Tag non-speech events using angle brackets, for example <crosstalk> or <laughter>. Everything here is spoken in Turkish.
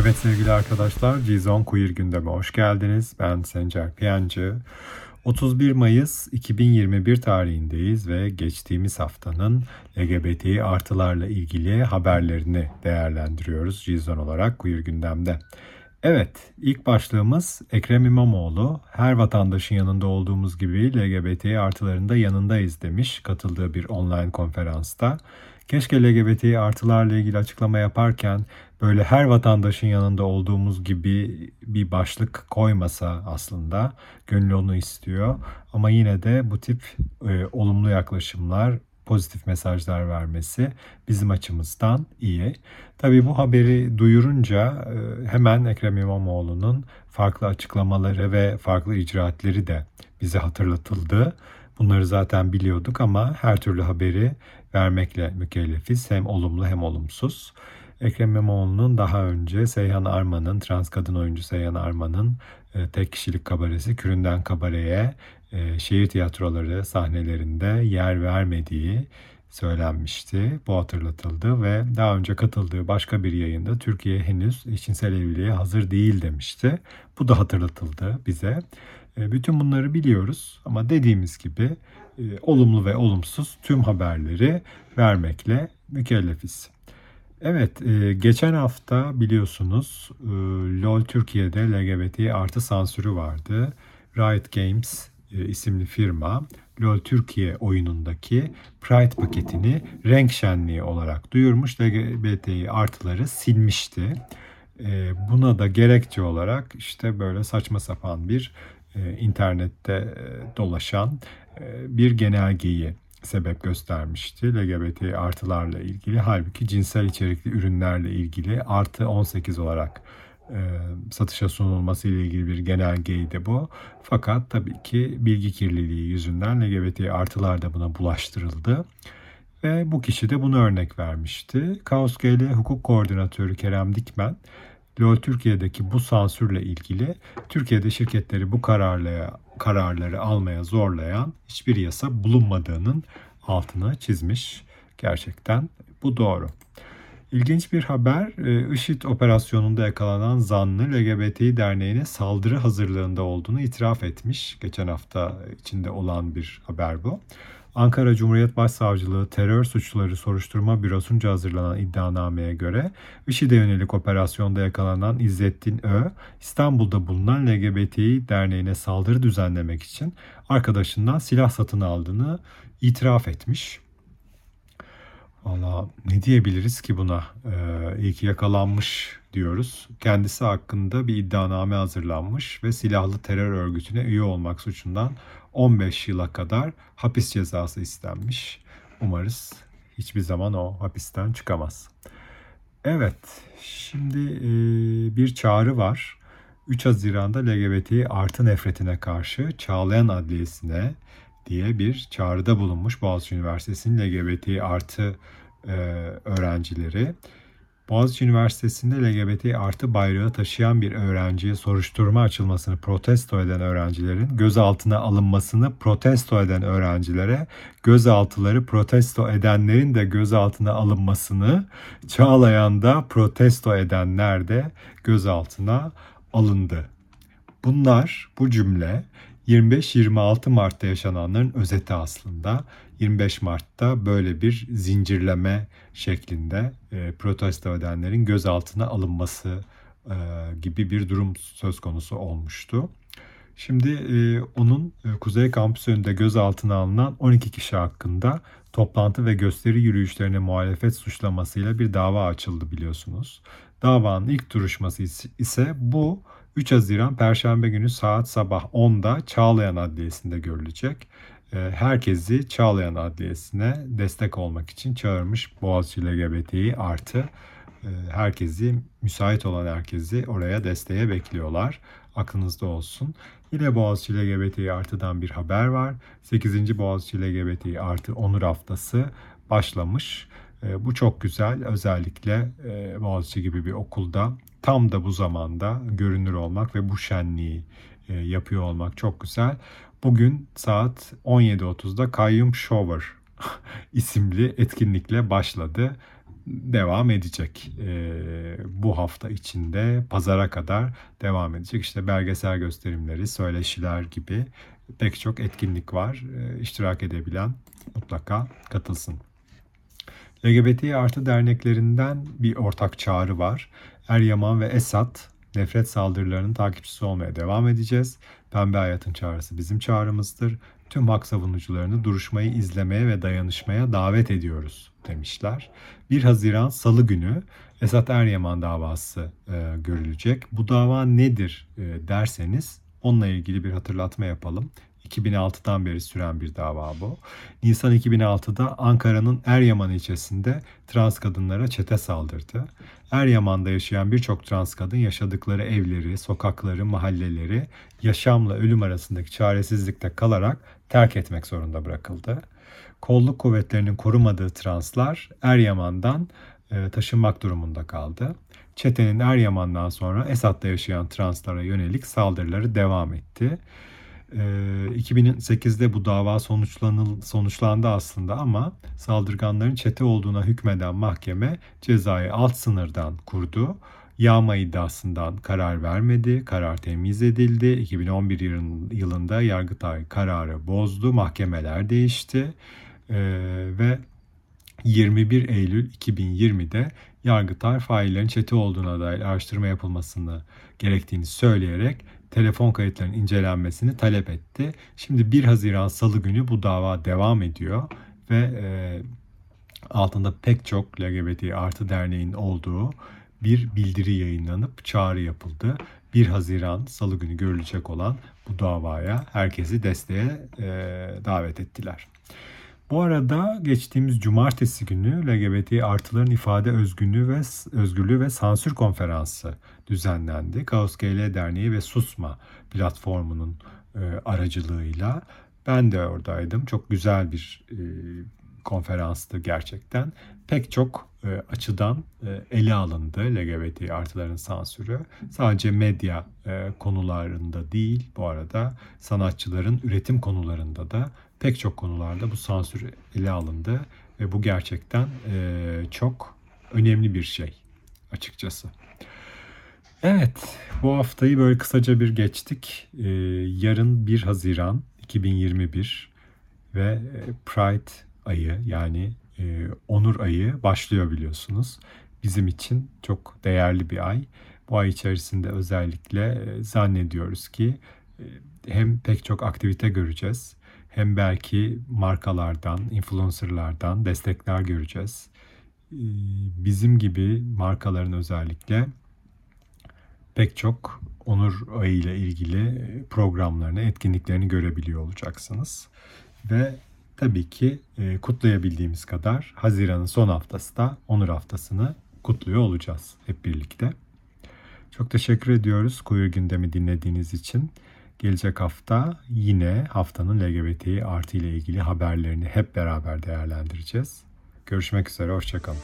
Evet sevgili arkadaşlar, Gizon Queer gündeme hoş geldiniz. Ben Sencer Piyancı. 31 Mayıs 2021 tarihindeyiz ve geçtiğimiz haftanın LGBT artılarla ilgili haberlerini değerlendiriyoruz Gizon olarak Queer gündemde. Evet, ilk başlığımız Ekrem İmamoğlu. Her vatandaşın yanında olduğumuz gibi LGBT artılarında yanındayız demiş katıldığı bir online konferansta. Keşke LGBT artılarla ilgili açıklama yaparken böyle her vatandaşın yanında olduğumuz gibi bir başlık koymasa aslında. Gönül onu istiyor. Ama yine de bu tip e, olumlu yaklaşımlar pozitif mesajlar vermesi bizim açımızdan iyi. Tabii bu haberi duyurunca e, hemen Ekrem İmamoğlu'nun farklı açıklamaları ve farklı icraatleri de bize hatırlatıldı. Bunları zaten biliyorduk ama her türlü haberi vermekle mükellefiz. Hem olumlu hem olumsuz. Ekrem İmamoğlu'nun daha önce Seyhan Arman'ın, trans kadın oyuncu Seyhan Arman'ın e, tek kişilik kabaresi Küründen Kabare'ye e, şehir tiyatroları sahnelerinde yer vermediği söylenmişti. Bu hatırlatıldı ve daha önce katıldığı başka bir yayında Türkiye henüz eşcinsel evliliğe hazır değil demişti. Bu da hatırlatıldı bize. E, bütün bunları biliyoruz ama dediğimiz gibi e, olumlu ve olumsuz tüm haberleri vermekle mükellefiz. Evet, geçen hafta biliyorsunuz LOL Türkiye'de LGBT artı sansürü vardı. Riot Games isimli firma LOL Türkiye oyunundaki Pride paketini renk şenliği olarak duyurmuş. LGBTİ artıları silmişti. Buna da gerekçe olarak işte böyle saçma sapan bir e, internette e, dolaşan e, bir genelgeyi sebep göstermişti. LGBT artılarla ilgili halbuki cinsel içerikli ürünlerle ilgili artı 18 olarak e, satışa sunulması ile ilgili bir genelgeydi bu. Fakat tabii ki bilgi kirliliği yüzünden LGBT artılar da buna bulaştırıldı. Ve bu kişi de bunu örnek vermişti. Kaos GL Hukuk Koordinatörü Kerem Dikmen LOL Türkiye'deki bu sansürle ilgili Türkiye'de şirketleri bu kararlaya, kararları almaya zorlayan hiçbir yasa bulunmadığının altını çizmiş. Gerçekten bu doğru. İlginç bir haber, e, IŞİD operasyonunda yakalanan zanlı LGBTİ Derneği'ne saldırı hazırlığında olduğunu itiraf etmiş. Geçen hafta içinde olan bir haber bu. Ankara Cumhuriyet Başsavcılığı Terör Suçları Soruşturma Bürosu'nca hazırlanan iddianameye göre IŞİD'e yönelik operasyonda yakalanan İzzettin Ö, İstanbul'da bulunan LGBTİ Derneği'ne saldırı düzenlemek için arkadaşından silah satın aldığını itiraf etmiş. Valla ne diyebiliriz ki buna? Ee, iyi ki yakalanmış diyoruz. Kendisi hakkında bir iddianame hazırlanmış ve silahlı terör örgütüne üye olmak suçundan 15 yıla kadar hapis cezası istenmiş. Umarız hiçbir zaman o hapisten çıkamaz. Evet, şimdi e, bir çağrı var. 3 Haziran'da LGBT artı nefretine karşı Çağlayan Adliyesi'ne diye bir çağrıda bulunmuş Boğaziçi Üniversitesi'nin LGBT artı e, öğrencileri. Boğaziçi Üniversitesi'nde LGBT artı bayrağı taşıyan bir öğrenciye soruşturma açılmasını protesto eden öğrencilerin gözaltına alınmasını protesto eden öğrencilere gözaltıları protesto edenlerin de gözaltına alınmasını Çağlayan'da protesto edenler de gözaltına alındı. Bunlar bu cümle 25-26 Mart'ta yaşananların özeti aslında. 25 Mart'ta böyle bir zincirleme şeklinde e, protesto edenlerin gözaltına alınması e, gibi bir durum söz konusu olmuştu. Şimdi e, onun e, Kuzey Kampüsü önünde gözaltına alınan 12 kişi hakkında toplantı ve gösteri yürüyüşlerine muhalefet suçlamasıyla bir dava açıldı biliyorsunuz. Davanın ilk duruşması ise bu 3 Haziran Perşembe günü saat sabah 10'da Çağlayan Adliyesi'nde görülecek. Ee, herkesi Çağlayan Adliyesi'ne destek olmak için çağırmış Boğaziçi LGBTİ artı e, herkesi, müsait olan herkesi oraya desteğe bekliyorlar. Aklınızda olsun. Yine Boğaziçi LGBTİ artıdan bir haber var. 8. Boğaziçi LGBTİ artı onur haftası başlamış. E, bu çok güzel. Özellikle e, Boğaziçi gibi bir okulda tam da bu zamanda görünür olmak ve bu şenliği e, yapıyor olmak çok güzel. Bugün saat 17.30'da Kayyum Shower <laughs> isimli etkinlikle başladı. Devam edecek. E, bu hafta içinde pazara kadar devam edecek. İşte belgesel gösterimleri, söyleşiler gibi pek çok etkinlik var. E, iştirak edebilen mutlaka katılsın. LGBT artı derneklerinden bir ortak çağrı var. Eryaman ve Esat nefret saldırılarının takipçisi olmaya devam edeceğiz. Pembe Hayat'ın çağrısı bizim çağrımızdır. Tüm hak savunucularını duruşmayı izlemeye ve dayanışmaya davet ediyoruz demişler. 1 Haziran Salı günü Esat Eryaman davası e, görülecek. Bu dava nedir e, derseniz onunla ilgili bir hatırlatma yapalım. 2006'dan beri süren bir dava bu. Nisan 2006'da Ankara'nın Eryaman ilçesinde trans kadınlara çete saldırdı. Eryaman'da yaşayan birçok trans kadın yaşadıkları evleri, sokakları, mahalleleri yaşamla ölüm arasındaki çaresizlikte kalarak terk etmek zorunda bırakıldı. Kolluk kuvvetlerinin korumadığı translar Eryaman'dan e, taşınmak durumunda kaldı. Çetenin Eryaman'dan sonra Esat'ta yaşayan translara yönelik saldırıları devam etti. 2008'de bu dava sonuçlanıl, sonuçlandı aslında ama saldırganların çete olduğuna hükmeden mahkeme cezayı alt sınırdan kurdu. Yağma iddiasından karar vermedi, karar temiz edildi. 2011 yılında Yargıtay kararı bozdu, mahkemeler değişti ee, ve 21 Eylül 2020'de Yargıtay faillerin çete olduğuna dair araştırma yapılmasını gerektiğini söyleyerek telefon kayıtlarının incelenmesini talep etti. Şimdi 1 Haziran Salı günü bu dava devam ediyor ve e, altında pek çok LGBT artı derneğin olduğu bir bildiri yayınlanıp çağrı yapıldı. 1 Haziran Salı günü görülecek olan bu davaya herkesi desteğe e, davet ettiler. Bu arada geçtiğimiz cumartesi günü LGBT artıların ifade özgürlüğü ve özgürlüğü ve sansür konferansı düzenlendi. Kaos GL Derneği ve Susma platformunun e, aracılığıyla ben de oradaydım. Çok güzel bir e, konferanstı gerçekten. Pek çok e, açıdan e, ele alındı LGBT artıların sansürü. Sadece medya e, konularında değil bu arada sanatçıların üretim konularında da pek çok konularda bu sansür ele alındı ve bu gerçekten e, çok önemli bir şey açıkçası. Evet, bu haftayı böyle kısaca bir geçtik. Ee, yarın 1 Haziran 2021 ve e, Pride ayı yani e, Onur ayı başlıyor biliyorsunuz. Bizim için çok değerli bir ay. Bu ay içerisinde özellikle e, zannediyoruz ki e, hem pek çok aktivite göreceğiz hem belki markalardan, influencerlardan destekler göreceğiz. Ee, bizim gibi markaların özellikle pek çok onur ayı ile ilgili programlarını, etkinliklerini görebiliyor olacaksınız. Ve tabii ki e, kutlayabildiğimiz kadar Haziran'ın son haftası da Onur Haftası'nı kutluyor olacağız hep birlikte. Çok teşekkür ediyoruz Queer Gündemi dinlediğiniz için. Gelecek hafta yine haftanın LGBT artı ile ilgili haberlerini hep beraber değerlendireceğiz. Görüşmek üzere, hoşçakalın.